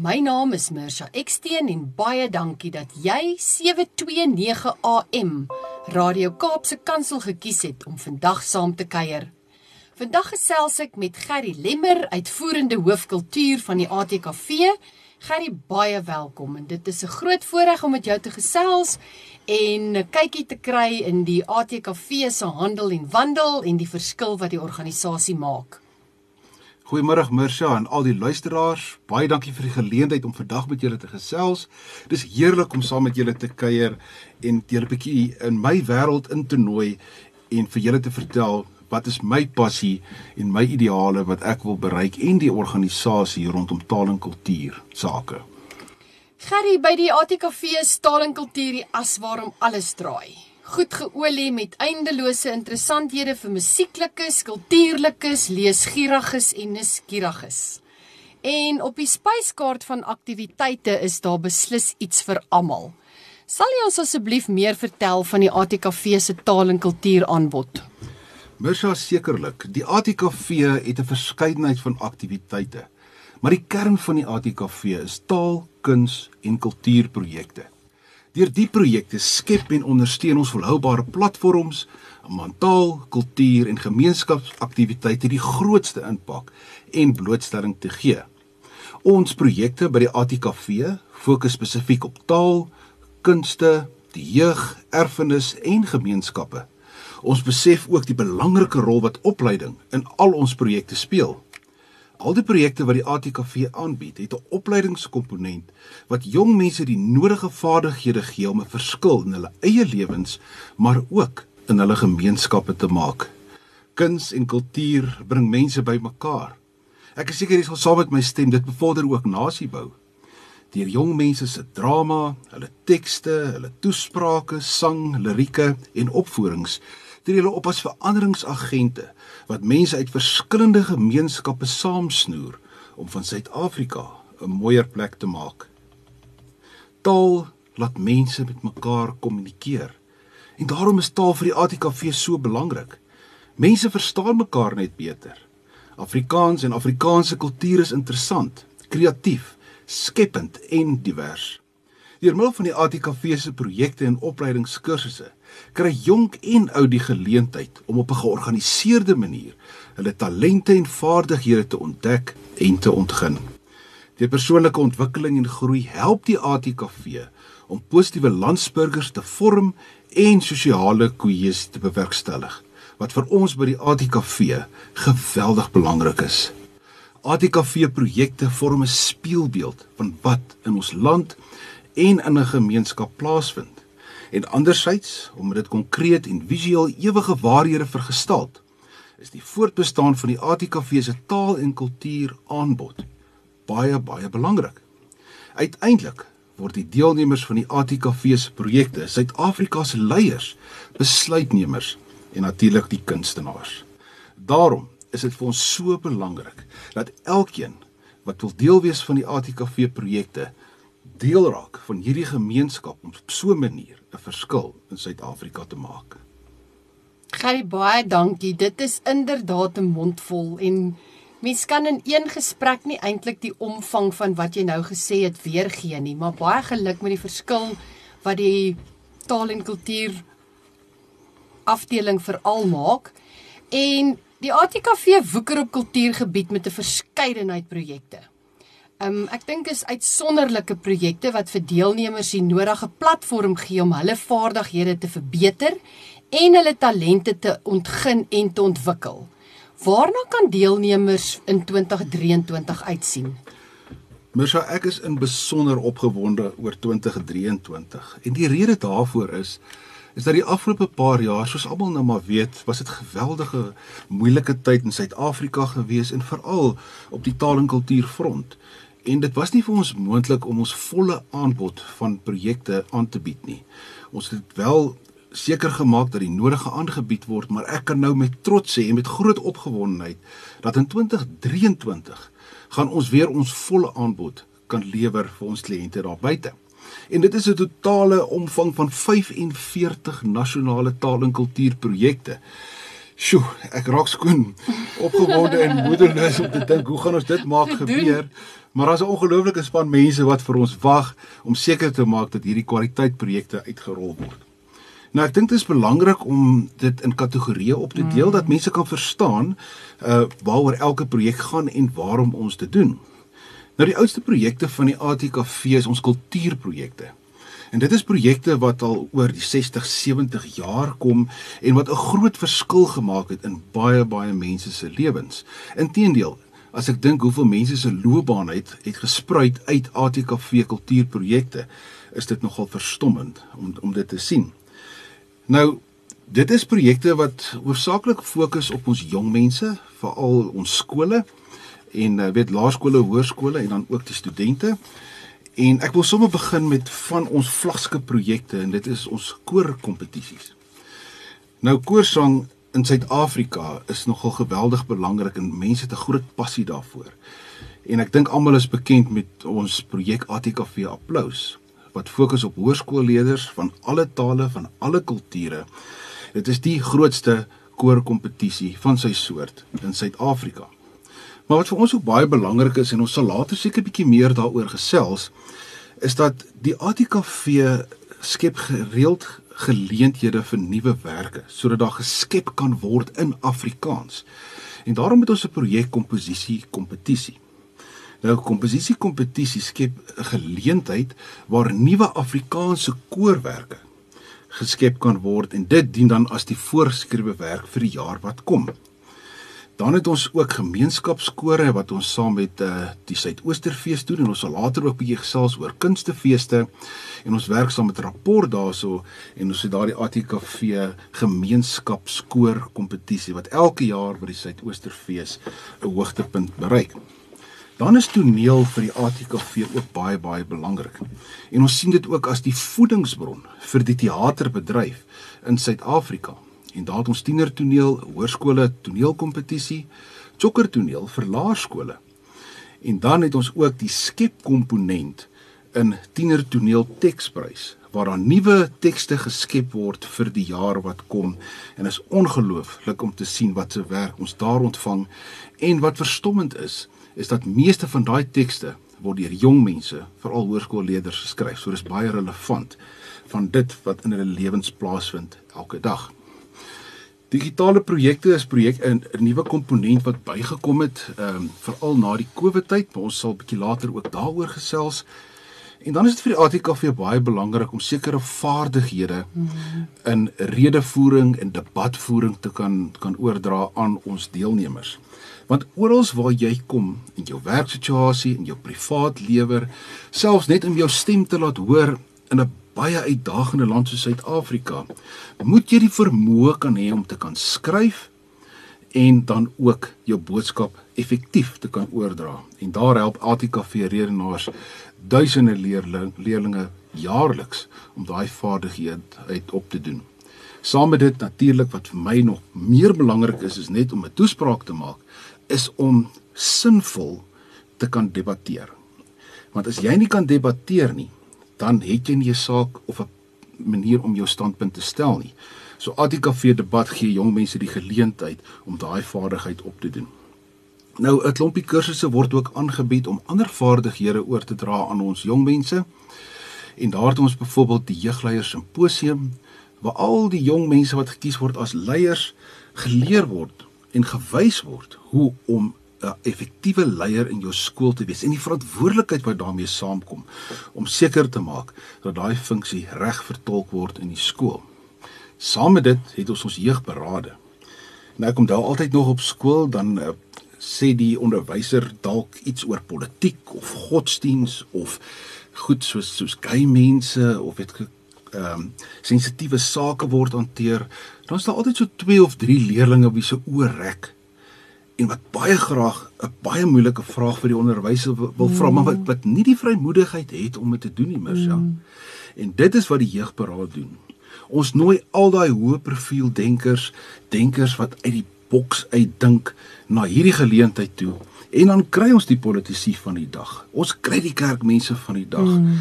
My naam is Mirsha Eksteen en baie dankie dat jy 729 AM Radio Kaapse Kansel gekies het om vandag saam te kuier. Vandag gesels ek met Gerry Lemmer, uitvoerende hoof kultuur van die ATKV. Gerry, baie welkom en dit is 'n groot voorreg om met jou te gesels en 'n kykie te kry in die ATKV se handel en wandel en die verskil wat die organisasie maak. Goeiemôre Mirsha en al die luisteraars. Baie dankie vir die geleentheid om vandag met julle te gesels. Dis heerlik om saam met julle te kuier en julle 'n bietjie in my wêreld in te nooi en vir julle te vertel wat is my passie en my ideale wat ek wil bereik en die organisasie rondom taal en kultuur sake. Gerry by die ATKV staal en kultuur die as waarom alles draai. Goed geolie met eindelose interessanthede vir musieklikes, kultuurlikes, leesgieriges en nuuskieriges. En op die spyskaart van aktiwiteite is daar beslis iets vir almal. Sal jy ons asseblief meer vertel van die ATKV se taal en kultuur aanbod? Mirsha sekerlik. Die ATKV het 'n verskeidenheid van aktiwiteite. Maar die kern van die ATKV is taal, kuns en kultuurprojekte. Deur die projekte skep en ondersteun ons volhoubare platforms om aan taal, kultuur en gemeenskapsaktiwiteite die grootste impak en blootstelling te gee. Ons projekte by die ATKV fokus spesifiek op taal, kunste, die jeug, erfenis en gemeenskappe. Ons besef ook die belangrike rol wat opleiding in al ons projekte speel. Al die projekte wat die ATKV aanbied, het 'n opleidingskomponent wat jong mense die nodige vaardighede gee om 'n verskil in hulle eie lewens, maar ook in hulle gemeenskappe te maak. Kuns en kultuur bring mense bymekaar. Ek is seker jy sal saam met my stem dit bevorder ook nasiebou. Deur jong mense se drama, hulle tekste, hulle toesprake, sang, lirieke en opvoerings tree hulle op as veranderingsagente wat mense uit verskillende gemeenskappe saamsnoer om van Suid-Afrika 'n mooier plek te maak. Taal laat mense met mekaar kommunikeer. En daarom is taal vir die ATKV so belangrik. Mense verstaan mekaar net beter. Afrikaans en Afrikaanse kultuur is interessant, kreatief, skepend en divers. Deur middel van die ATKV se projekte en opleidingskursusse kry jonk en oud die geleentheid om op 'n georganiseerde manier hulle talente en vaardighede te ontdek en te ontgin. Deur persoonlike ontwikkeling en groei help die ATKV om positiewe landsburgers te vorm en sosiale kohesie te bewerkstellig wat vir ons by die ATKV geweldig belangrik is. ATKV projekte vorm 'n spieelbeeld van wat in ons land en in 'n gemeenskap plaasvind en andersins om dit konkreet en visueel ewige waarhede vergestalt is die voortbestaan van die ATKV se taal en kultuur aanbod baie baie belangrik. Uiteindelik word die deelnemers van die ATKV se projekte Suid-Afrika se leiers, besluitnemers en natuurlik die kunstenaars. Daarom is dit vir ons so belangrik dat elkeen wat wil deel wees van die ATKV projekte deel raak van hierdie gemeenskap om op so 'n manier 'n verskil in Suid-Afrika te maak. Gary baie dankie. Dit is inderdaad 'n mondvol en mens kan in een gesprek nie eintlik die omvang van wat jy nou gesê het weergee nie, maar baie geluk met die verskil wat die taal en kultuur afdeling veral maak. En die ATKV woeker op kultuurgebied met 'n verskeidenheid projekte. Um, ek dink is uitsonderlike projekte wat vir deelnemers die nodige platform gee om hulle vaardighede te verbeter en hulle talente te ontgin en te ontwikkel. Waarna kan deelnemers in 2023 uitsien? Mirsa, ek is in besonder opgewonde oor 2023 en die rede daarvoor is is dat die afgelope paar jaar, soos almal nou maar weet, was dit geweldige moeilike tyd in Suid-Afrika gewees en veral op die taal en kultuurfront en dit was nie vir ons moontlik om ons volle aanbod van projekte aan te bied nie. Ons het wel seker gemaak dat die nodige aangebied word, maar ek kan nou met trots sê en met groot opgewondenheid dat in 2023 gaan ons weer ons volle aanbod kan lewer vir ons kliënte daar buite. En dit is 'n totale omvang van 45 nasionale taal- en kultuurprojekte. Sjoe, ek raak skoon opgewonde en moedeloos om te dink hoe gaan ons dit maak gebeur? Maar daar's 'n ongelooflike span mense wat vir ons wag om seker te maak dat hierdie kwaliteitprojekte uitgerol word. Nou ek dink dit is belangrik om dit in kategorieë op te deel mm. dat mense kan verstaan uh waaroor elke projek gaan en waarom ons dit doen. Nou die oudste projekte van die ATKV is ons kultuurprojekte. En dit is projekte wat al oor die 60, 70 jaar kom en wat 'n groot verskil gemaak het in baie baie mense se lewens. Inteendeel, as ek dink hoeveel mense se loopbaan het het gespruit uit ATKV kultuurprojekte, is dit nogal verstommend om om dit te sien. Nou, dit is projekte wat hoofsaaklik fokus op ons jong mense, veral ons skole en uh, weet laerskole, hoërskole en dan ook die studente. En ek wil sommer begin met van ons vlaggenskap projekte en dit is ons koorkompetisies. Nou koorsang in Suid-Afrika is nogal geweldig belangrik en mense het 'n groot passie daarvoor. En ek dink almal is bekend met ons projek ATKV Applous wat fokus op hoërskoolleerders van alle tale, van alle kulture. Dit is die grootste koorkompetisie van sy soort in Suid-Afrika. Maar wat vir ons ook baie belangrik is en ons sal later seker bietjie meer daaroor gesels, is dat die ATKV skep gereeld geleenthede vir nuwe werke sodat daar geskep kan word in Afrikaans. En daarom het ons 'n projek komposisie kompetisie. Nou komposisie kompetisie skep 'n geleentheid waar nuwe Afrikaanse koorwerke geskep kan word en dit dien dan as die voorgeskrewe werk vir die jaar wat kom. Dan het ons ook gemeenskapskore wat ons saam met uh, die Suidoosterfees doen en ons sal later ook bietjie gesels oor kunstefeeste en ons werk saam met rapport daarso en ons het daardie ATKV gemeenskapskoor kompetisie wat elke jaar by die Suidoosterfees 'n hoogtepunt bereik. Dan is toneel vir die ATKV ook baie baie belangrik. En ons sien dit ook as die voedingsbron vir die teaterbedryf in Suid-Afrika. En daar het ons tienertoneel, hoërskole toneelkompetisie, sokkertoneel vir laerskole. En dan het ons ook die skepkomponent in tienertoneel teksprys waar daar nuwe tekste geskep word vir die jaar wat kom. En is ongelooflik om te sien wat se werk ons daar ontvang. En wat verstommend is is dat meeste van daai tekste word deur jong mense veral hoërskoolleerders geskryf. So dis baie relevant van dit wat in hulle lewens plaasvind elke dag Digitale projekte is projek 'n nuwe komponent wat bygekom het, ehm um, veral na die COVID tyd, maar ons sal bietjie later ook daaroor gesels. En dan is dit vir die ATKV baie belangrik om sekere vaardighede in redevoering en debatvoering te kan kan oordra aan ons deelnemers. Want oral waar jy kom in jou werksituasie, in jou privaat lewe, selfs net om jou stem te laat hoor in 'n baie uitdagende land soos Suid-Afrika, moet jy die vermoë kan hê om te kan skryf en dan ook jou boodskap effektief te kan oordra. En daar help ATKV redenaars duisende leerling, leerlinge jaarliks om daai vaardighede uit op te doen. Saam met dit natuurlik wat vir my nog meer belangrik is is net om 'n toespraak te maak is om sinvol te kan debatteer. Want as jy nie kan debatteer nie, dan het jy nie 'n saak of 'n manier om jou standpunt te stel nie. So ATKV debat gee jong mense die geleentheid om daai vaardigheid op te doen. Nou 'n klompie kursusse word ook aangebied om ander vaardighede oor te dra aan ons jong mense. En daar het ons byvoorbeeld die jeugleiers simposium waar al die jong mense wat gekies word as leiers geleer word en gewys word hoe om 'n effektiewe leier in jou skool te wees en die verantwoordelikheid wat daarmee saamkom om seker te maak dat daai funksie reg vertolk word in die skool. Saam met dit het ons ons jeugberade. Nou kom daar altyd nog op skool dan uh, sê die onderwyser dalk iets oor politiek of godsdiens of goed soos soos gay mense of weet ehm um, sensitiewe sake word hanteer. Dan is daar altyd so 2 of 3 leerders wie se oor rek en wat baie graag 'n baie moeilike vraag vir die onderwyser wil, wil vra, mm. maar wat wat nie die vrymoedigheid het om dit te doen nie, Mirsa. Mm. En dit is wat die jeugberaad doen Ons nooi al daai hoë profiel denkers, denkers wat uit die boks uitdink na hierdie geleentheid toe. En dan kry ons die politisie van die dag. Ons kry die kerkmense van die dag mm.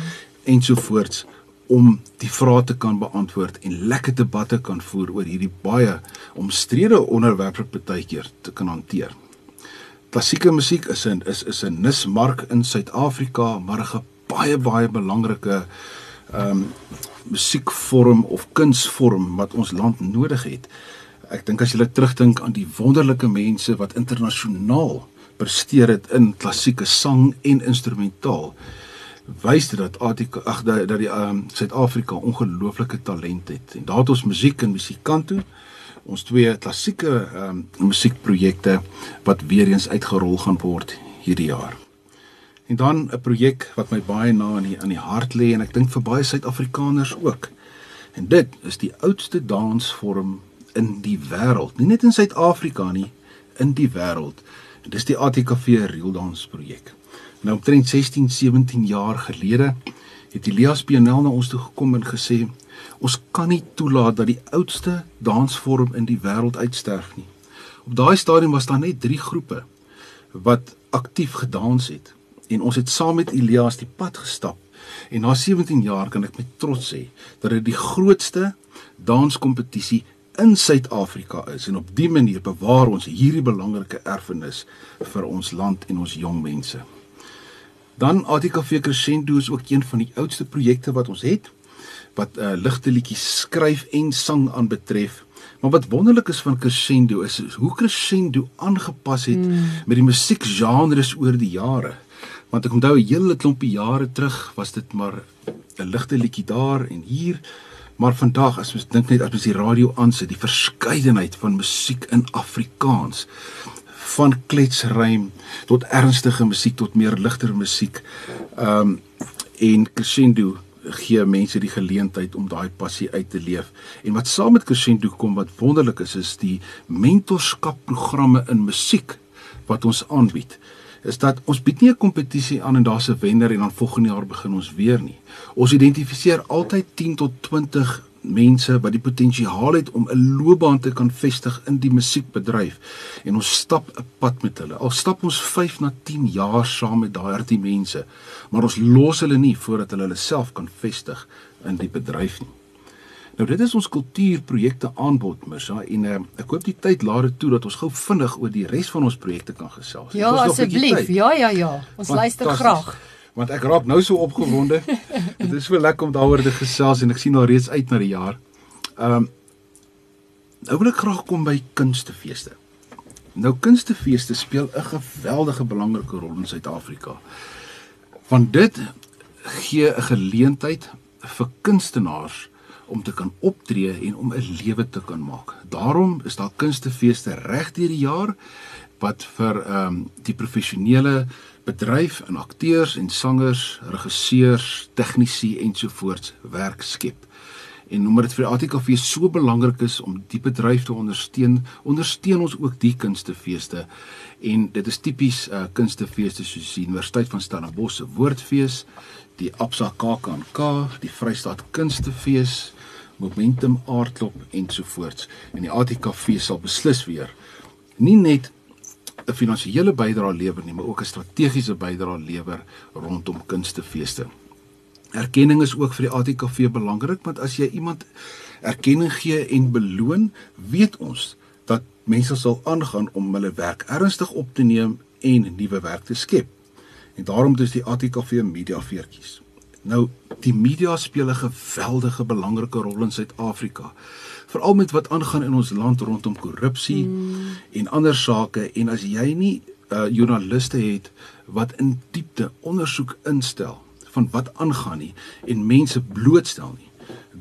ensovoorts om die vrae te kan beantwoord en lekker debatte kan voer oor hierdie baie omstrede onderwerpe partykeer te kan hanteer. Klassieke musiek is 'n is is 'n nismark in Suid-Afrika, maar 'n baie baie belangrike ehm um, musiekvorm of kunsvorm wat ons land nodig het. Ek dink as jy terugdink aan die wonderlike mense wat internasionaal presteer het in klassieke sang en instrumentaal, wys dit dat Afrika ag dat die ehm um, Suid-Afrika ongelooflike talent het. En daar het ons musiek en musikanto ons twee klassieke ehm um, musiekprojekte wat weer eens uitgerol gaan word hierdie jaar. En dan 'n projek wat my baie na aan die aan die hart lê en ek dink vir baie Suid-Afrikaners ook. En dit is die oudste dansvorm in die wêreld, nie net in Suid-Afrika nie, in die wêreld. Dis die ATKV reeldans projek. Nou omtrent 16, 17 jaar gelede het Elias Pianel na ons toe gekom en gesê ons kan nie toelaat dat die oudste dansvorm in die wêreld uitsterf nie. Op daai stadium was daar net 3 groepe wat aktief gedans het en ons het saam met Elias die pad gestap en na 17 jaar kan ek met trots sê dat dit die grootste danskompetisie in Suid-Afrika is en op dié manier bewaar ons hierdie belangrike erfenis vir ons land en ons jong mense. Dan ATKV Crescendo is ook een van die oudste projekte wat ons het wat uh, ligte liedjies skryf en sang aanbetref. Maar wat wonderlik is van Crescendo is, is hoe Crescendo aangepas het mm. met die musiekgenres oor die jare. Want ek onthou 'n hele klompie jare terug was dit maar 'n ligte liedjie daar en hier Maar vandag as ons dink net as ons die radio aansit, die verskeidenheid van musiek in Afrikaans van kletsrym tot ernstige musiek tot meer ligter musiek. Ehm um, en crescendo gee mense die geleentheid om daai passie uit te leef. En wat saam met crescendo kom wat wonderlik is is die mentorskapprogramme in musiek wat ons aanbied. Is dat ons bied nie 'n kompetisie aan en daar's 'n wenner en dan volgende jaar begin ons weer nie. Ons identifiseer altyd 10 tot 20 mense wat die potensiaal het om 'n loopbaan te kan vestig in die musiekbedryf en ons stap 'n pad met hulle. Al stap ons 5 na 10 jaar saam met daardie mense, maar ons los hulle nie voordat hulle hulle self kan vestig in die bedryf nie. Nou dit is ons kultuurprojekte aanbod, Mirsa, en uh, ek hoop die tyd laat dit toe dat ons gou vinnig oor die res van ons projekte kan gesels. Ja, asseblief. Ja, ja, ja. Ons luister graag want ek raak nou so opgewonde. Dit is so lekker om daaroor te gesels en ek sien al reeds uit na die jaar. Ehm um, nou wil ek graag kom by kunstefeeste. Nou kunstefeeste speel 'n geweldige belangrike rol in Suid-Afrika. Want dit gee 'n geleentheid vir kunstenaars om te kan optree en om 'n lewe te kan maak. Daarom is daar kunstefeeste reg deur die jaar wat vir ehm um, die professionele bedryf en akteurs en sangers, regisseurs, tegnisi ensovoorts werk skep. En omdat dit vir die ATKV so belangrik is om die bedryf te ondersteun, ondersteun ons ook die kunstefeeste. En dit is tipies uh kunstefeeste soos die Universiteit van Stellenbosch se Woordfees, die Absa KAKNK, die Vrystaat Kunstefees, Momentum Aardklop ensovoorts. En die ATKV sal beslis weer nie net 'n finansiële bydrae lewer nie, maar ook 'n strategiese bydrae lewer rondom kunstefeeste. Erkenning is ook vir die ATKV belangrik, want as jy iemand erkenning gee en beloon, weet ons dat mense sal aangaan om hulle werk ernstig op te neem en nuwe werk te skep. En daarom dis die ATKV media veertjies. Nou, die media speel 'n geweldige belangrike rol in Suid-Afrika veral met wat aangaan in ons land rondom korrupsie mm. en ander sake en as jy nie uh, joernaliste het wat in diepte ondersoek instel van wat aangaan nie en mense blootstel nie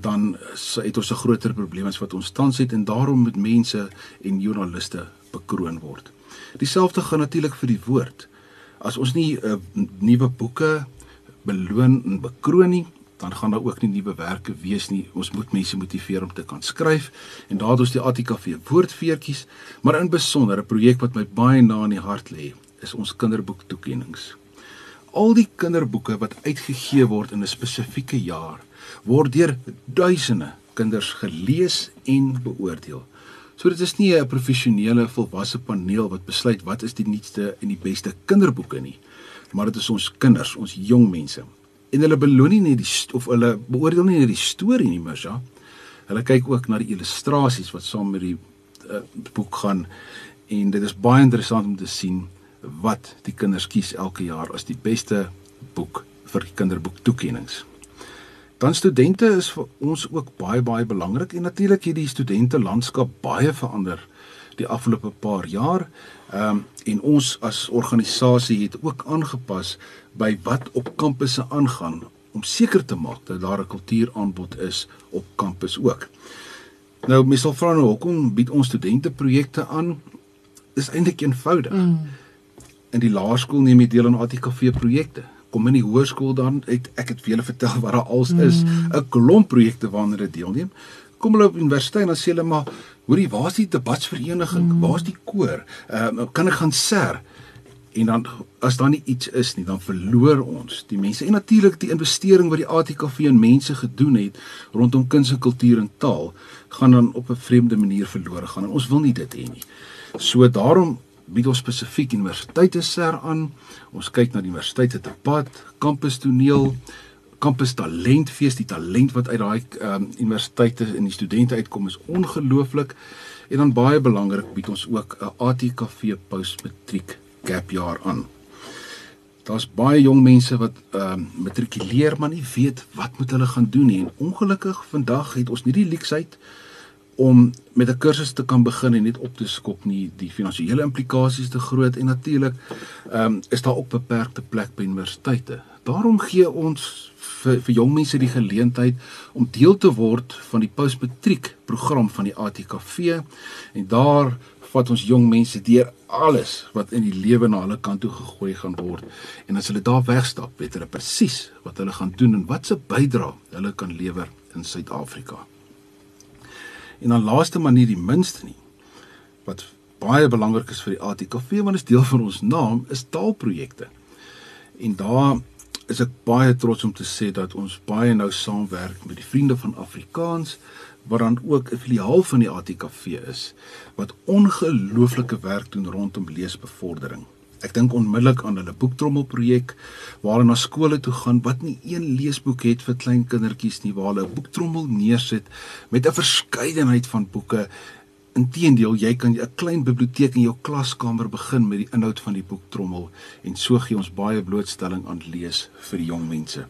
dan het ons 'n groter probleem as wat ons tans het en daarom moet mense en joernaliste bekroon word. Dieselfde gaan natuurlik vir die woord. As ons nie uh, nuwe boeke beloon en bekroon nie, dan gaan daar ook nie nuwe werke wees nie. Ons moet mense motiveer om te kan skryf en daardoor is die ATKV woordfeertjies, maar in besonder 'n projek wat my baie na in die hart lê, is ons kinderboek toekenninge. Al die kinderboeke wat uitgegee word in 'n spesifieke jaar word deur duisende kinders gelees en beoordeel. So dit is nie 'n professionele volwasse paneel wat besluit wat is die nuutste en die beste kinderboeke nie, maar dit is ons kinders, ons jong mense. En hulle beloon nie net die of hulle beoordeel nie net die storie nie, ja. Hulle kyk ook na die illustrasies wat saam met die uh, boek gaan en dit is baie interessant om te sien wat die kinders kies elke jaar as die beste boek vir die kinderboek toekenninge. Dan studente is vir ons ook baie baie belangrik en natuurlik het die studente landskap baie verander die afgelope paar jaar. Ehm um, en ons as organisasie het ook aangepas by wat op kampusse aangaan om seker te maak dat daar 'n kultuuraanbod is op kampus ook. Nou mesal vra nou hoekom bied ons studente projekte aan? Dis eintlik eenvoudig. Mm. In die laerskool neem jy deel aan ATKV projekte kom in die hoërskool dan het ek het vir julle vertel wat daar als is, mm. 'n klomp projekte waarna hulle deelneem. Kom hulle op universiteit en dan sê hulle maar, hoorie, waar's die debatsvereniging? Mm. Waar's die koor? Ehm uh, kan ek gaan ser? En dan as daar nie iets is nie, dan verloor ons die mense. En natuurlik die investering wat die ATKV in mense gedoen het rondom kuns en kultuur en taal gaan dan op 'n vreemde manier verlore gaan. En ons wil nie dit hê nie. So daarom bied ons spesifiek universiteite ser aan. Ons kyk na die universiteite debat, kampus toneel, kampus talentfees, die talent wat uit daai um, universiteite en die studente uitkom is ongelooflik. En dan baie belangrik bied ons ook 'n ATKV postmatriek gapjaar aan. Daar's baie jong mense wat ehm um, matrikuleer maar nie weet wat moet hulle gaan doen nie. En ongelukkig vandag het ons nie die leksheid om met 'n kursus te kan begin en net op te skop nie die finansiële implikasies te groot en natuurlik ehm um, is daar ook beperkte plek by universiteite. Daarom gee ons vir vir jong mense die geleentheid om deel te word van die postmatriek program van die ATKV en daar vat ons jong mense deur alles wat in die lewe na hulle kant toe gegooi gaan word en as hulle daar wegstap weet hulle presies wat hulle gaan doen en wat se bydrae hulle kan lewer in Suid-Afrika. En dan laaste maar nie die minste nie wat baie belangrik is vir die ATKV want dit is deel van ons naam is taalprojekte. En daar is ek baie trots om te sê dat ons baie nou saamwerk met die vriende van Afrikaans wat dan ook 'n filiaal van die ATKV is wat ongelooflike werk doen rondom leesbevordering. Ek dink onmiddellik aan hulle boektrommel projek waar hulle na skole toe gaan wat nie een leesboek het vir klein kindertjies nie waar hulle 'n boektrommel neersit met 'n verskeidenheid van boeke. Inteendeel, jy kan 'n klein biblioteek in jou klaskamer begin met die inhoud van die boektrommel en so gee ons baie blootstelling aan lees vir jong mense.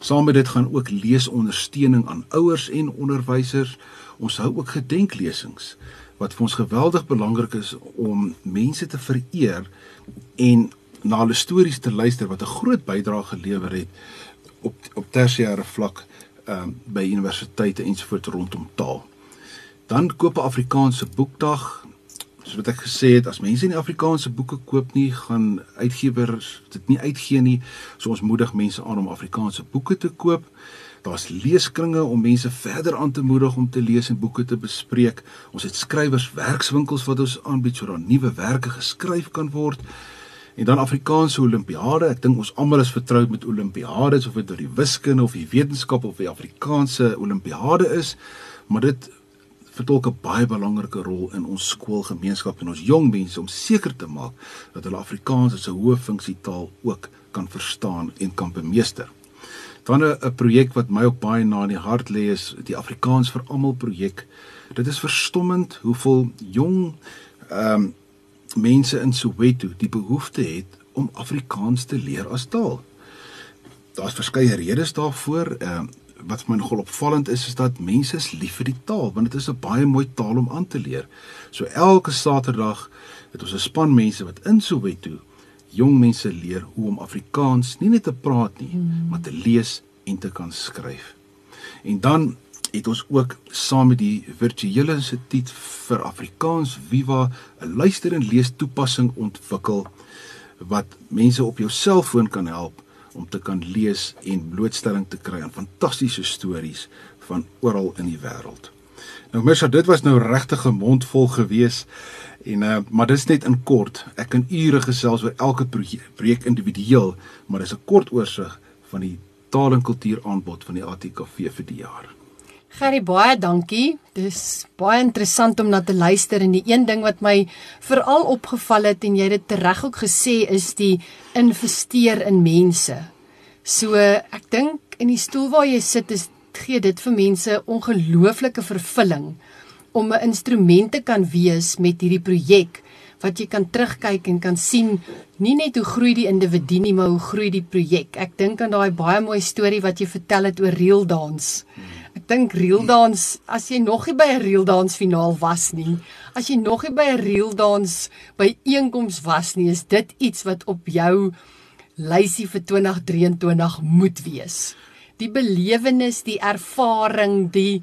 Saam met dit gaan ook leesondersteuning aan ouers en onderwysers. Ons hou ook gedenklesings wat vir ons geweldig belangrik is om mense te vereer en na hulle stories te luister wat 'n groot bydrae gelewer het op op tersiêre vlak ehm um, by universiteite ensovoorts rondom taal. Dan koop 'n Afrikaanse boekdag. Soos wat ek gesê het, as mense nie Afrikaanse boeke koop nie, gaan uitgewers dit nie uitgee nie. So ons moedig mense aan om Afrikaanse boeke te koop. Daar's leeskringe om mense verder aan te moedig om te lees en boeke te bespreek. Ons het skrywers werkswinkels wat ons aanbied sodat nuwe werke geskryf kan word. En dan Afrikaanse Olimpiade. Ek dink ons almal is vertroud met Olimpiades of dit oor die wiskunde of die wetenskap of die Afrikaanse Olimpiade is, maar dit vertolk 'n baie belangrike rol in ons skoolgemeenskap en ons jong mense om seker te maak dat hulle Afrikaans as 'n hoë funksietaal ook kan verstaan en kan bemeester. Dan 'n projek wat my ook baie na in die hart lê is die Afrikaans vir almal projek. Dit is verstommend hoeveel jong ehm um, mense in Soweto die behoefte het om Afrikaans te leer as taal. Daar's verskeie redes daarvoor. Ehm uh, wat vir my nogal opvallend is is dat mense is lief vir die taal want dit is 'n baie mooi taal om aan te leer. So elke Saterdag het ons 'n span mense wat in Soweto jong mense leer hoe om Afrikaans nie net te praat nie, hmm. maar te lees en te kan skryf. En dan het ons ook saam met die virtuele instituut vir Afrikaans Viva 'n luister en lees toepassing ontwikkel wat mense op jou selfoon kan help om te kan lees en blootstelling te kry aan fantastiese stories van oral in die wêreld. Nou mens, dit was nou regtig 'n mond vol gewees en uh, maar dis net in kort. Ek kan ure gesels oor elke projek individueel, maar dis 'n kort oorsig van die taal en kultuur aanbod van die ATKV vir die jaar. Gerry baie dankie. Dis baie interessant om na te luister en die een ding wat my veral opgeval het en jy het dit reg ook gesê is die investeer in mense. So ek dink in die stoel waar jy sit is gee dit vir mense ongelooflike vervulling om 'n instrument te kan wees met hierdie projek wat jy kan terugkyk en kan sien nie net hoe groei die individu nie maar hoe groei die projek. Ek dink aan daai baie mooi storie wat jy vertel het oor reel dans. Ek dink reel dans as jy nog nie by 'n reel dans finaal was nie, as jy nog nie by 'n reel dans by einkoms was nie, is dit iets wat op jou lysie vir 2023 moet wees. Die belewenis, die ervaring, die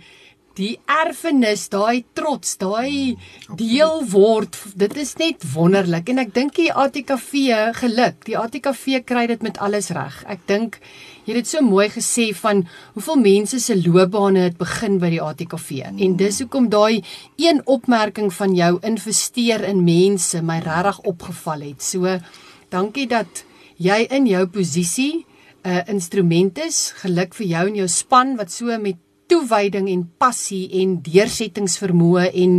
die erfenis, daai trots, daai deel word, dit is net wonderlik en ek dink die ATKV geluk. Die ATKV kry dit met alles reg. Ek dink jy het dit so mooi gesê van hoeveel mense se loopbane het begin by die ATKV. En dis hoekom daai een opmerking van jou investeer in mense my regtig opgeval het. So dankie dat jy in jou posisie 'n uh, instrument is. Geluk vir jou en jou span wat so met toewyding en passie en deursettingsvermoë en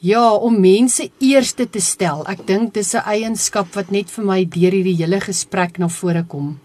ja, om mense eerste te stel. Ek dink dis 'n eienskap wat net vir my deur hierdie hele gesprek na vore kom.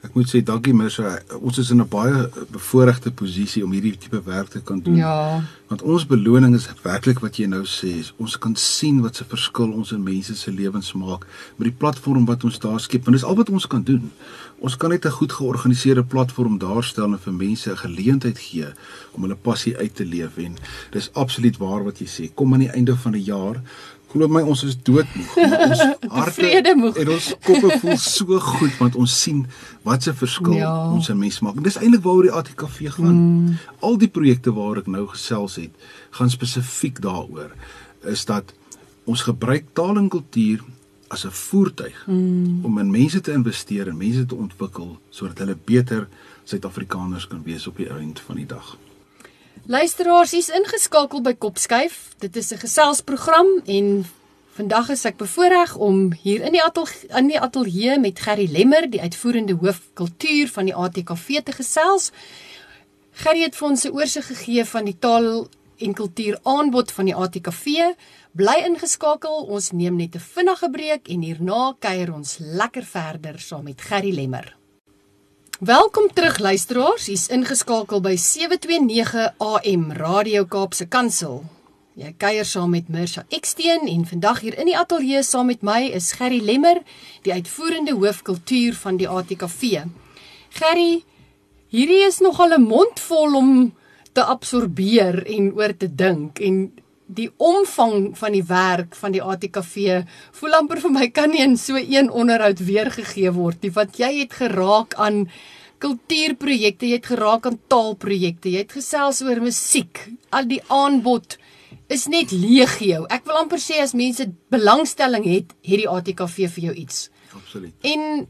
Ek moet sê dankie Mirsa. Ons is in 'n baie bevoordeelde posisie om hierdie tipe werk te kan doen. Ja. Want ons beloning is werklik wat jy nou sê, ons kan sien wat se verskil ons in mense se lewens maak met die platform wat ons daar skep. Want dis al wat ons kan doen. Ons kan net 'n goed georganiseerde platform daarstel en vir mense 'n geleentheid gee om hulle passie uit te leef en dis absoluut waar wat jy sê. Kom aan die einde van die jaar Glo my ons is doodmoeg. Ons harte en ons koppe voel so goed want ons sien wat se verskil ja. ons aan mense maak. En dis eintlik waaroor die ATKV gaan. Mm. Al die projekte waar ek nou gesels het, gaan spesifiek daaroor is dat ons gebruik taal en kultuur as 'n voertuig mm. om in mense te investeer en mense te ontwikkel sodat hulle beter Suid-Afrikaners kan wees op die einde van die dag. Luisteraars, hier's ingeskakel by Kopskuif. Dit is 'n geselsprogram en vandag is ek bevoorreg om hier in die ateljee in die ateljee met Gerry Lemmer, die uitvoerende hoof kultuur van die ATKV te gesels. Gerry het vir ons 'n oorsig gegee van die taal en kultuur aanbod van die ATKV. Bly ingeskakel. Ons neem net 'n vinnige breek en hierna kuier ons lekker verder saam met Gerry Lemmer. Welkom terug luisteraars. Hier's ingeskakel by 729 AM Radio Kaapse Kansel. Jy kuier saam met Mirsha Eksteen en vandag hier in die ateljee saam met my is Gerry Lemmer, die uitvoerende hoof kultuur van die ATKV. Gerry, hierdie is nogal 'n mond vol om te absorbeer en oor te dink en die omvang van die werk van die ATKV voel amper vir my kan nie in so een onderhoud weergegee word nie want jy het geraak aan kultuurprojekte, jy het geraak aan taalprojekte, jy het gesels oor musiek, al die aanbod is net legio. Ek wil amper sê as mense belangstelling het, het die ATKV vir jou iets. Absoluut. En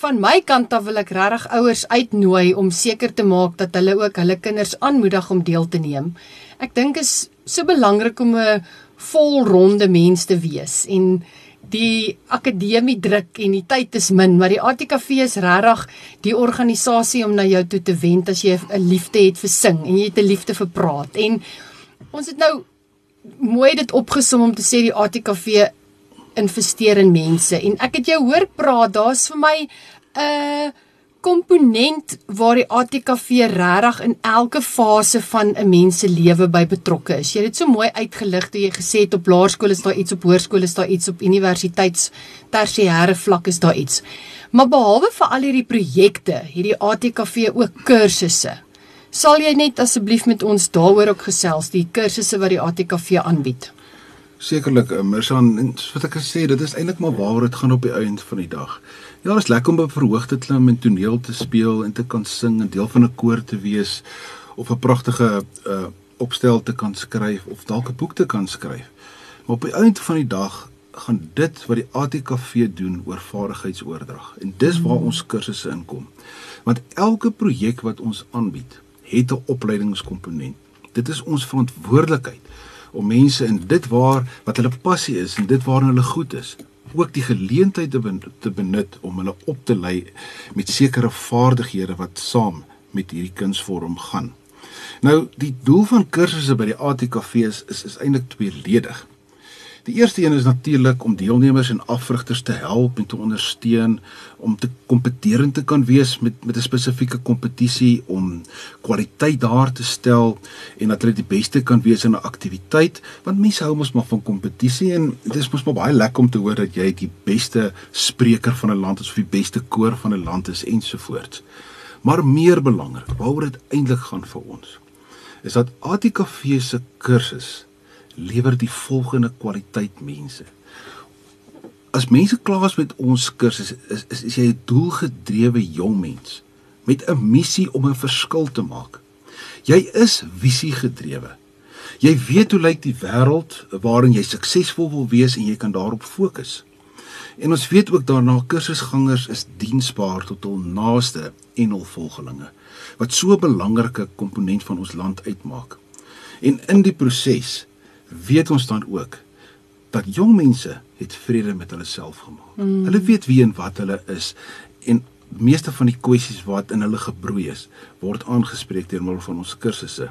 van my kant af wil ek regtig ouers uitnooi om seker te maak dat hulle ook hulle kinders aanmoedig om deel te neem. Ek dink is so belangrik om 'n volronde mens te wees en die akademie druk en die tyd is min, maar die ATKV is regtig die organisasie om na jou toe te wend as jy 'n liefde het vir sing en jy het 'n liefde vir praat. En ons het nou mooi dit opgesom om te sê die ATKV investeer in mense en ek het jou hoor praat, daar's vir my 'n uh, komponent waar die ATKV regtig in elke fase van 'n mens se lewe by betrokke is. Jy het dit so mooi uitgelig toe jy gesê het op laerskool is daar iets, op hoërskool is daar iets, op universiteits tersiêre vlak is daar iets. Maar behalwe vir al hierdie projekte, hierdie ATKV ook kursusse. Sal jy net asseblief met ons daaroor ook gesels, die kursusse wat die ATKV aanbied? Sekerlik, eh, Mirsan, wat ek gesê, dit is eintlik maar waaroor dit gaan op die einde van die dag. Ja, dit is lekker om op verhoog te klim en toneel te speel en te kan sing en deel van 'n koor te wees of 'n pragtige uh opstel te kan skryf of dalk 'n boek te kan skryf. Maar op die einde van die dag gaan dit wat die ATKV doen oor vaardigheidsoordrag en dis waar ons kursusse inkom. Want elke projek wat ons aanbied, het 'n opleidingskomponent. Dit is ons verantwoordelikheid om mense in dit waar wat hulle passie is en dit waarin hulle goed is, ook die geleentheid te, ben, te benut om hulle op te lei met sekere vaardighede wat saam met hierdie kunsvorm gaan. Nou, die doel van kursusse by die ATKV is is, is eintlik tweeledig. Die eerste een is natuurlik om deelnemers en afrigters te help en te ondersteun om te kompeterend te kan wees met met 'n spesifieke kompetisie om kwaliteit daar te stel en dat hulle die beste kan wees in 'n aktiwiteit want mense hou mos maar van kompetisie en dit is mos maar baie lekker om te hoor dat jy die beste spreker van 'n land is of die beste koor van 'n land is ensovoorts. Maar meer belangrik, waaroor dit eintlik gaan vir ons, is dat ATKV se kursus lewer die volgende kwaliteit mense. As mense klaar is met ons kursus, is, is is jy 'n doelgedrewe jong mens met 'n missie om 'n verskil te maak. Jy is visie gedrewe. Jy weet hoe lyk die wêreld waarin jy suksesvol wil wees en jy kan daarop fokus. En ons weet ook daarna kursusgangers is diensbaar tot hul naaste en hul volgelinge wat so 'n belangrike komponent van ons land uitmaak. En in die proses weet ons dan ook dat jong mense het vrede met hulle self gemaak. Mm. Hulle weet wie en wat hulle is en meeste van die kwessies wat in hulle gebroei is, word aangespreek deur middel van ons kursusse.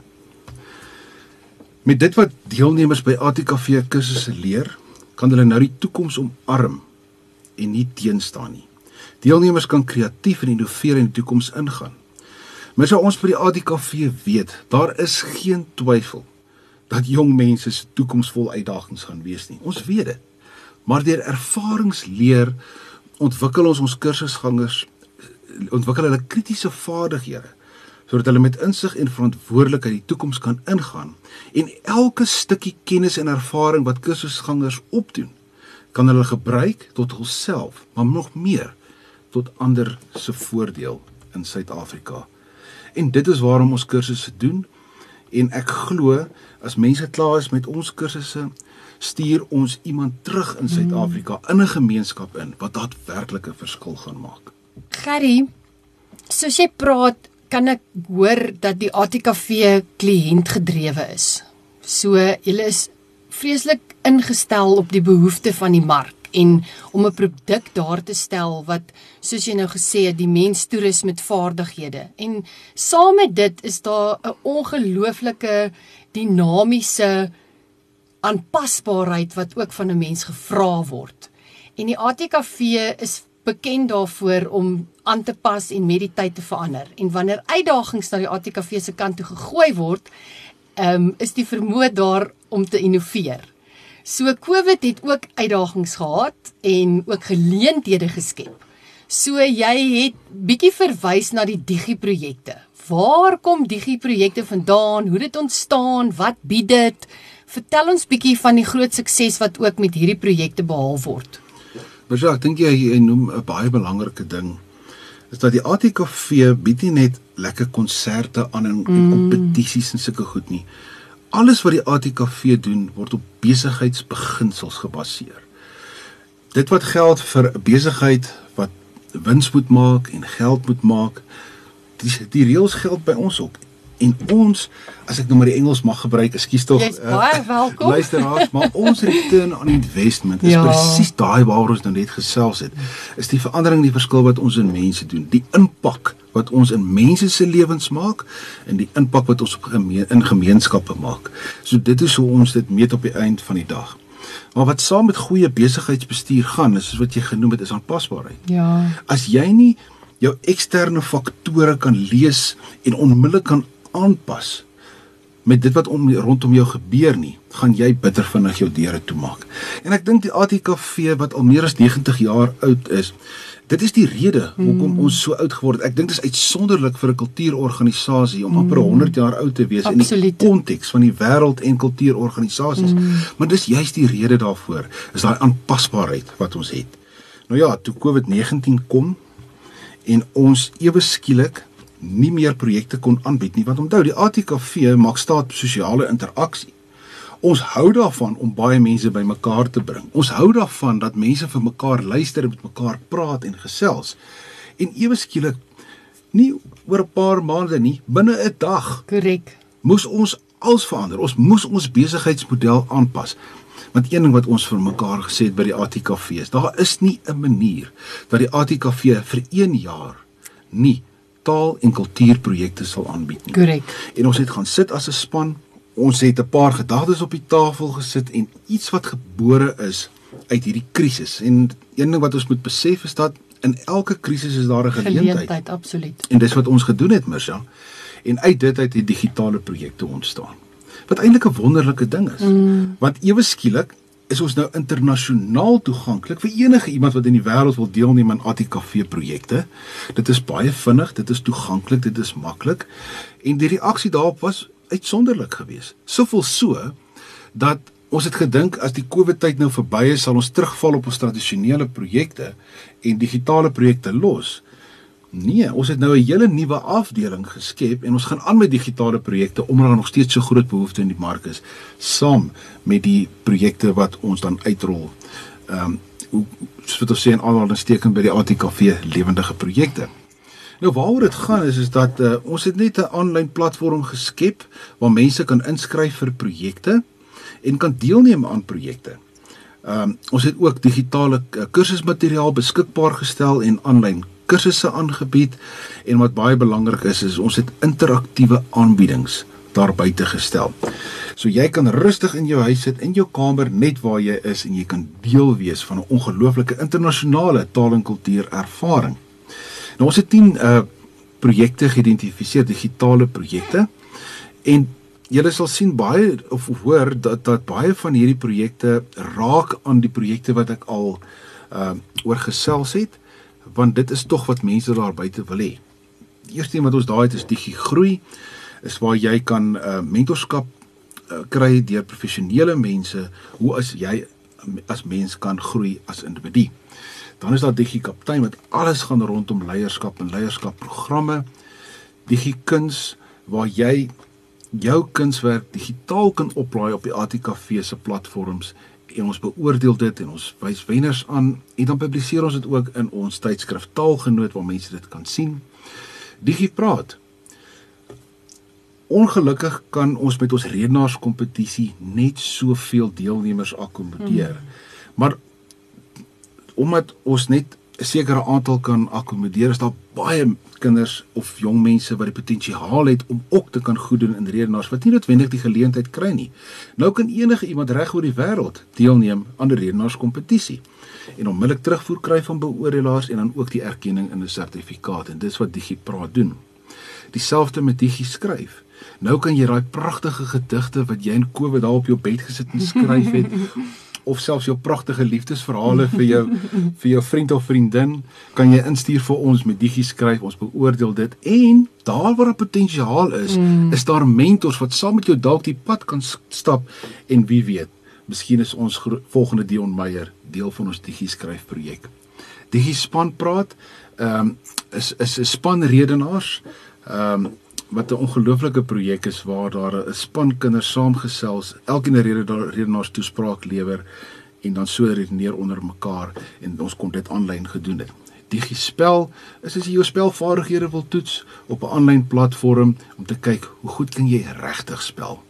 Met dit wat deelnemers by ATKV kursusse leer, kan hulle nou die toekoms omarm en nie teenstaan nie. Deelnemers kan kreatief en innoveer in die toekoms ingaan. Maar so ons by die ATKV weet, daar is geen twyfel dat jong mense se toekoms vol uitdagings gaan wees nie. Ons weet dit. Maar deur ervaringsleer ontwikkel ons ons kursusgangers ontwikkel hulle kritiese vaardighede sodat hulle met insig en verantwoordelikheid die toekoms kan ingaan en elke stukkie kennis en ervaring wat kursusgangers opdoen kan hulle gebruik tot hulself maar nog meer tot ander se voordeel in Suid-Afrika. En dit is waarom ons kursusse doen en ek glo as mense klaar is met ons kursusse stuur ons iemand terug in Suid-Afrika mm. in 'n gemeenskap in wat daadwerklik 'n verskil gaan maak. Gerry, soos jy praat, kan ek hoor dat die ATKV kliëntgedrewe is. So, julle is vreeslik ingestel op die behoeftes van die mark en om 'n produk daar te stel wat soos jy nou gesê het die mens toerus met vaardighede en saam met dit is daar 'n ongelooflike dinamiese aanpasbaarheid wat ook van 'n mens gevra word. En die ATKV is bekend daarvoor om aan te pas en met die tyd te verander. En wanneer uitdagings na die ATKV se kant toe gegooi word, um, is die vermoë daar om te innoveer. So COVID het ook uitdagings gehad en ook geleenthede geskep. So jy het bietjie verwys na die digiprojekte. Waar kom digiprojekte vandaan? Hoe dit ontstaan? Wat bied dit? Vertel ons bietjie van die groot sukses wat ook met hierdie projekte behaal word. Maar ja, ek dink jy, jy noem 'n baie belangrike ding is dat die ATKV bied nie net lekker konserte aan en, mm. en kompetisies en sulke goed nie alles wat die ATKV doen word op besigheidsbeginsels gebaseer. Dit wat geld vir 'n besigheid wat wins moet maak en geld moet maak, die, die reëls geld by ons ook. En ons, as ek nou maar die Engels mag gebruik, ekskuus tog. Jy's uh, baie welkom. Luisteraars, maar ons return on investment is ja. presies daai waaroor ons nou net gesels het. Is die verandering die verskil wat ons in mense doen, die impak wat ons in mense se lewens maak en die impak wat ons op gemeen, in gemeenskappe maak. So dit is hoe ons dit meet op die eind van die dag. Maar wat saam met goeie besigheidsbestuur gaan, is soos wat jy genoem het, is aanpasbaarheid. Ja. As jy nie jou eksterne faktore kan lees en onmiddellik kan aanpas met dit wat om rondom jou gebeur nie, gaan jy bitter vinnig jou deure toemaak. En ek dink die ATKV wat al meer as 90 jaar oud is, Dit is die rede hoekom mm. ons so oud geword het. Ek dink dit is uitsonderlik vir 'n kultuurorganisasie om amper 100 jaar oud te wees Absoluut. in die konteks van die wêreld en kultuurorganisasies. Mm. Maar dis juist die rede daarvoor, is daai aanpasbaarheid wat ons het. Nou ja, toe COVID-19 kom en ons ewe skielik nie meer projekte kon aanbied nie, want onthou die ATKV maak staat op sosiale interaksie. Ons hou daarvan om baie mense bymekaar te bring. Ons hou daarvan dat mense vir mekaar luister en met mekaar praat en gesels. En ewe skielik nie oor 'n paar maande nie, binne 'n dag. Korrek. Moes ons alles verander. Ons moes ons besigheidsmodel aanpas. Want een ding wat ons vir mekaar gesê het by die ATKV is, daar is nie 'n manier dat die ATKV vir 1 jaar nie taal en kultuurprojekte sal aanbied nie. Korrek. En ons het gaan sit as 'n span. Ons het 'n paar gedagtes op die tafel gesit en iets wat gebore is uit hierdie krisis. En een ding wat ons moet besef is dat in elke krisis is daar 'n geleentheid. Geleentheid, absoluut. En dis wat ons gedoen het, Mirsha. En uit dit uit het die digitale projekte ontstaan. Wat eintlik 'n wonderlike ding is. Mm. Want ewe skielik is ons nou internasionaal toeganklik vir enige iemand wat in die wêreld wil deelneem aan ATKV projekte. Dit is baie vinnig, dit is toeganklik, dit is maklik en die reaksie daarop was uitsonderlik geweest. Soveel so dat ons het gedink as die COVID tyd nou verby is, sal ons terugval op ons tradisionele projekte en digitale projekte los. Nee, ons het nou 'n hele nuwe afdeling geskep en ons gaan aan met digitale projekte omdat daar nog steeds so groot behoefte in die mark is, saam met die projekte wat ons dan uitrol. Ehm um, hoe soos wat ons sê in aanhalingstekens by die ATKV lewendige projekte. Nou waaroor dit gaan is is dat uh, ons het net 'n aanlyn platform geskep waar mense kan inskryf vir projekte en kan deelneem aan projekte. Ehm um, ons het ook digitale uh, kursusmateriaal beskikbaar gestel en aanlyn kursusse aangebied en wat baie belangrik is is ons het interaktiewe aanbiedings daar buite gestel. So jy kan rustig in jou huis sit in jou kamer net waar jy is en jy kan deel wees van 'n ongelooflike internasionale taal en kultuur ervaring. Nou ons het 10 uh projekte geïdentifiseer, digitale projekte en julle sal sien baie of hoor dat dat baie van hierdie projekte raak aan die projekte wat ek al uh oor gesels het want dit is tog wat mense daar buite wil hê. Die eerste ding wat ons daai het is digi groei is waar jy kan uh, mentorskap uh, kry deur professionele mense hoe as jy as mens kan groei as individu. Dan is daar digi kaptein wat alles gaan rondom leierskap en leierskapprogramme. Digi kuns waar jy jou kunswerk digitaal kan oplaai op die ATKV se platforms en ons beoordeel dit en ons wys wenners aan en dan publiseer ons dit ook in ons tydskrif Taalgenoot waar mense dit kan sien. Digi praat. Ongelukkig kan ons met ons redenaarskompetisie net soveel deelnemers akkommodeer. Hmm. Maar omdat ons net 'n sekere aantal kan akkommodeer, is daar baie kinders of jong mense wat die potensiaal het om ook te kan goed doen in redenaars wat nie noodwendig die geleentheid kry nie. Nou kan enige iemand reg oor die wêreld deelneem aan 'n redenaarskompetisie en onmiddellik terugvoer kry van beoordelaars en dan ook die erkenning in 'n sertifikaat en dis wat DigiPraat doen. Dieselfde met DigiSkryf. Nou kan jy daai pragtige gedigte wat jy in COVID daar op jou bed gesit en skryf het of selfs jou pragtige liefdesverhale vir jou vir jou vriend of vriendin kan jy instuur vir ons met digi skryf ons beoordeel dit. En daar waar 'n potensiaal is mm. is daar mentors wat saam met jou dalk die pad kan stap en wie weet miskien is ons volgende Dion Meyer deel van ons digi skryf projek. Digi span praat ehm um, is is 'n span redenaars ehm um, wat 'n ongelooflike projek is waar daar 'n span kinders saamgesels, elkeen 'n rede redenaars toespraak lewer en dan so redeneer onder mekaar en ons kon dit aanlyn gedoen het. Digispel is as jy jou spelvaardighede wil toets op 'n aanlyn platform om te kyk hoe goed kan jy regtig spel.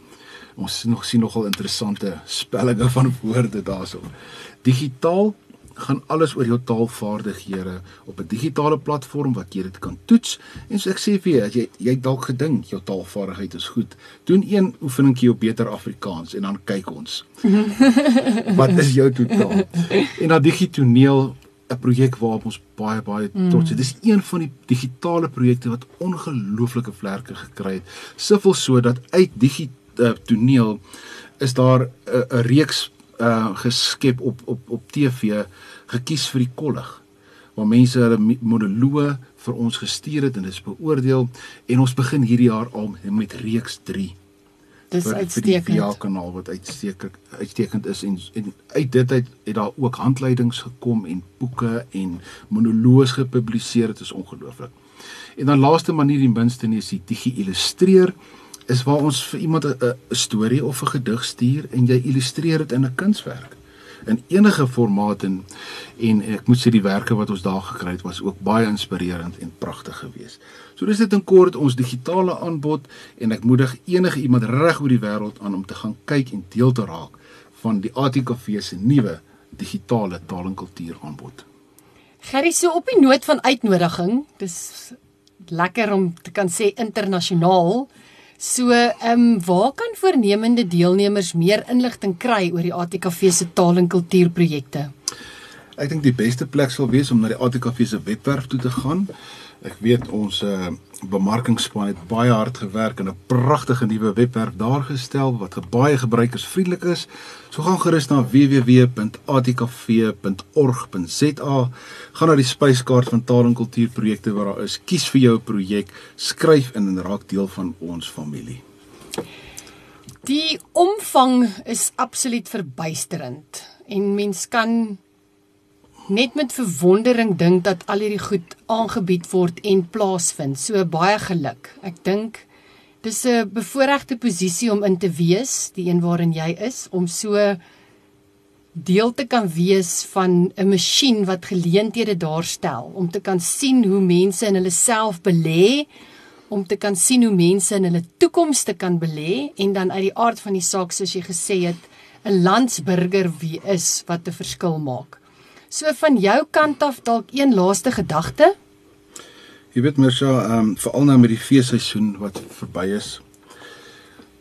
Ons sien nog sien nogal interessante spellinge van woorde daarso. Digitaal gaan alles oor jou taalvaardighede op 'n digitale platform wat jy dit kan toets. En so ek sê vir jou, as jy jy dalk gedink jou taalvaardigheid is goed, doen een oefeningkie op beter Afrikaans en dan kyk ons. wat is jou totaal? En dan digitoneel 'n projek waarop ons baie baie trots is. Mm. Dis een van die digitale projekte wat ongelooflike vlerke gekry het. Soveel so dat uit digitoneel is daar 'n reeks uh geskep op op op TV gekies vir die kollig waar mense hulle monoloë vir ons gestuur het en dit is beoordeel en ons begin hierdie jaar al met reeks 3. Dis vir, uitstekend. Vir die kanaal wat uitstekend uitstekend is en en uit dit uit het daar ook handleidings gekom en boeke en monoloë gepubliseer. Dit is ongelooflik. En dan laaste manier die minste nie is die digi illustreer is waar ons vir iemand 'n storie of 'n gedig stuur en jy illustreer dit in 'n kunswerk in enige formaat en en ek moet sê die werke wat ons daar gekry het was ook baie inspirerend en pragtig geweest. So dis dit in kort ons digitale aanbod en ek moedig enige iemand reg oor die wêreld aan om te gaan kyk en deel te raak van die ATKV se nuwe digitale taal en kultuur aanbod. Gerry, so op die noot van uitnodiging, dis lekker om te kan sê internasionaal. So, ehm um, waar kan voornemende deelnemers meer inligting kry oor die ATKV se taal en kultuurprojekte? Ek dink die beste plek sal wees om na die ATKV se webwerf toe te gaan. Ek weet ons uh, bemarkingspan het baie hard gewerk en 'n pragtige nuwe webwerf daar gestel wat baie gebruikersvriendelik is. So gaan gerus na www.atkv.org.za. Gaan na die spyskaart van taal en kultuurprojekte waar daar is. Kies vir jou projek, skryf in en raak deel van ons familie. Die omvang is absoluut verbuisterend en mens kan net met verwondering dink dat al hierdie goed aangebied word en plaasvind. So baie geluk. Ek dink dis 'n bevoordeelde posisie om in te wees, die een waarin jy is, om so deel te kan wees van 'n masjien wat geleenthede daarstel, om te kan sien hoe mense in hulle self belê, om te kan sien hoe mense in hulle toekoms te kan belê en dan uit die aard van die saak soos jy gesê het, 'n landsburger wie is wat 'n verskil maak. So van jou kant af dalk een laaste gedagte? Jy weet Mirsha, ehm um, veral nou met die feesseisoen wat verby is.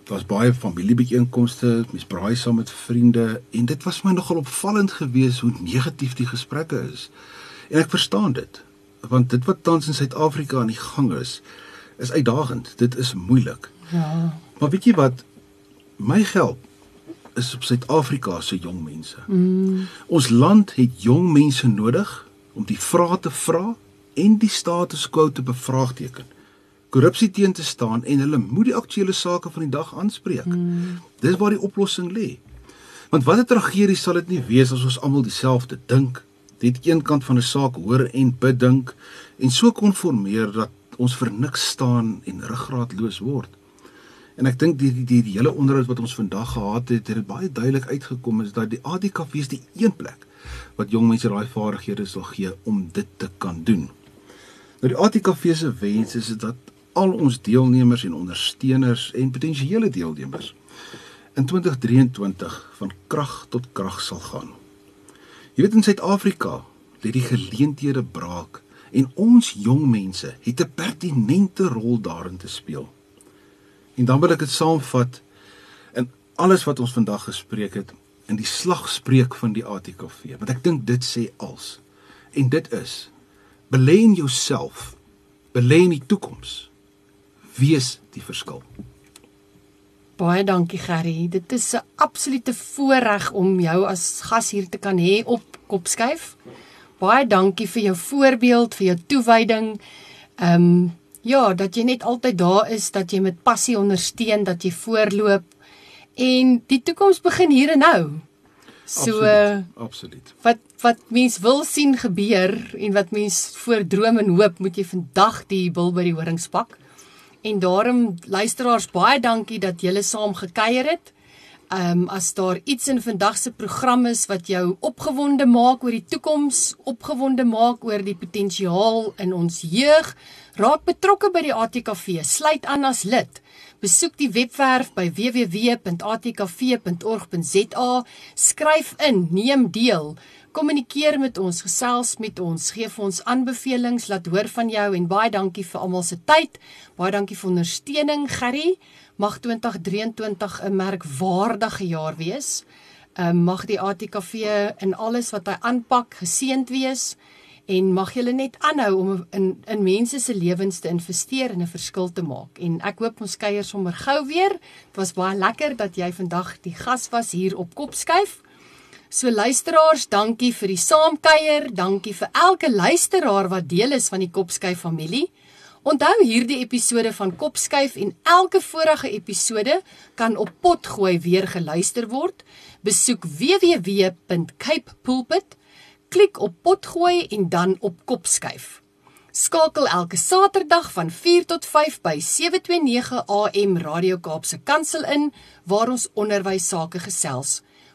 Daar's baie familiebyeenkomste, mens braai saam met vriende en dit was my nogal opvallend geweest hoe negatief die gesprekke is. En ek verstaan dit, want dit wat tans in Suid-Afrika aan die gang is, is uitdagend. Dit is moeilik. Ja. Maar weet jy wat? My geld is op Suid-Afrika se jong mense. Mm. Ons land het jong mense nodig om die vrae te vra en die status quo te bevraagteken. Korrupsie teen te staan en hulle moet die aktuele sake van die dag aanspreek. Mm. Dis waar die oplossing lê. Want watter tragedie sal dit nie wees as ons almal dieselfde dink, net een kant van 'n saak hoor en bedink en so konformeer dat ons vir niks staan en ruggraatloos word. En ek dink die, die die die hele onderhoud wat ons vandag gehad het, het baie duidelik uitgekom is dat die ADKV is die een plek wat jong mense daai vaardighede sal gee om dit te kan doen. Nou die ADKV se wens is dat al ons deelnemers en ondersteuners en potensiële deelnemers in 2023 van krag tot krag sal gaan. Jy weet in Suid-Afrika lê die geleenthede braak en ons jong mense het 'n pertinente rol daarin te speel. En dan wil ek dit saamvat in alles wat ons vandag gespreek het in die slagspreuk van die ATKV, want ek dink dit sê als. En dit is: belê in jouself, belê in die toekoms. Wees die verskil. Baie dankie Gerry. Dit is 'n absolute voorreg om jou as gas hier te kan hê op Kopskuif. Baie dankie vir jou voorbeeld, vir jou toewyding. Ehm um, Ja, dat jy net altyd daar is, dat jy met passie ondersteun, dat jy voorloop en die toekoms begin hier en nou. So absoluut, absoluut. Wat wat mens wil sien gebeur en wat mens voordroom en hoop, moet jy vandag die bil by die horings pak. En daarom luisteraars baie dankie dat julle saam gekuier het. Ehm um, as daar iets in vandag se program is wat jou opgewonde maak oor die toekoms, opgewonde maak oor die potensiaal in ons jeug, raak betrokke by die ATKV, sluit aan as lid. Besoek die webwerf by www.atkv.org.za, skryf in, neem deel, kommunikeer met ons, gesels met ons, gee vir ons aanbevelings, laat hoor van jou en baie dankie vir almal se tyd. Baie dankie vir ondersteuning, Gerry mag 2023 'n merkwaardige jaar wees. Ehm uh, mag die ATKV in alles wat hy aanpak geseënd wees en mag julle net aanhou om in in mense se lewens te investeer en 'n verskil te maak. En ek hoop ons kuier sommer gou weer. Dit was baie lekker dat jy vandag die gas was hier op Kopskuif. So luisteraars, dankie vir die saamkuier, dankie vir elke luisteraar wat deel is van die Kopskuif familie. Onthou hierdie episode van Kopskuif en elke vorige episode kan op Potgooi weer geluister word. Besoek www.capepulpit, klik op Potgooi en dan op Kopskuif. Skakel elke Saterdag van 4 tot 5 by 729 AM Radio Kaapse Kansel in waar ons onderwys sake gesels,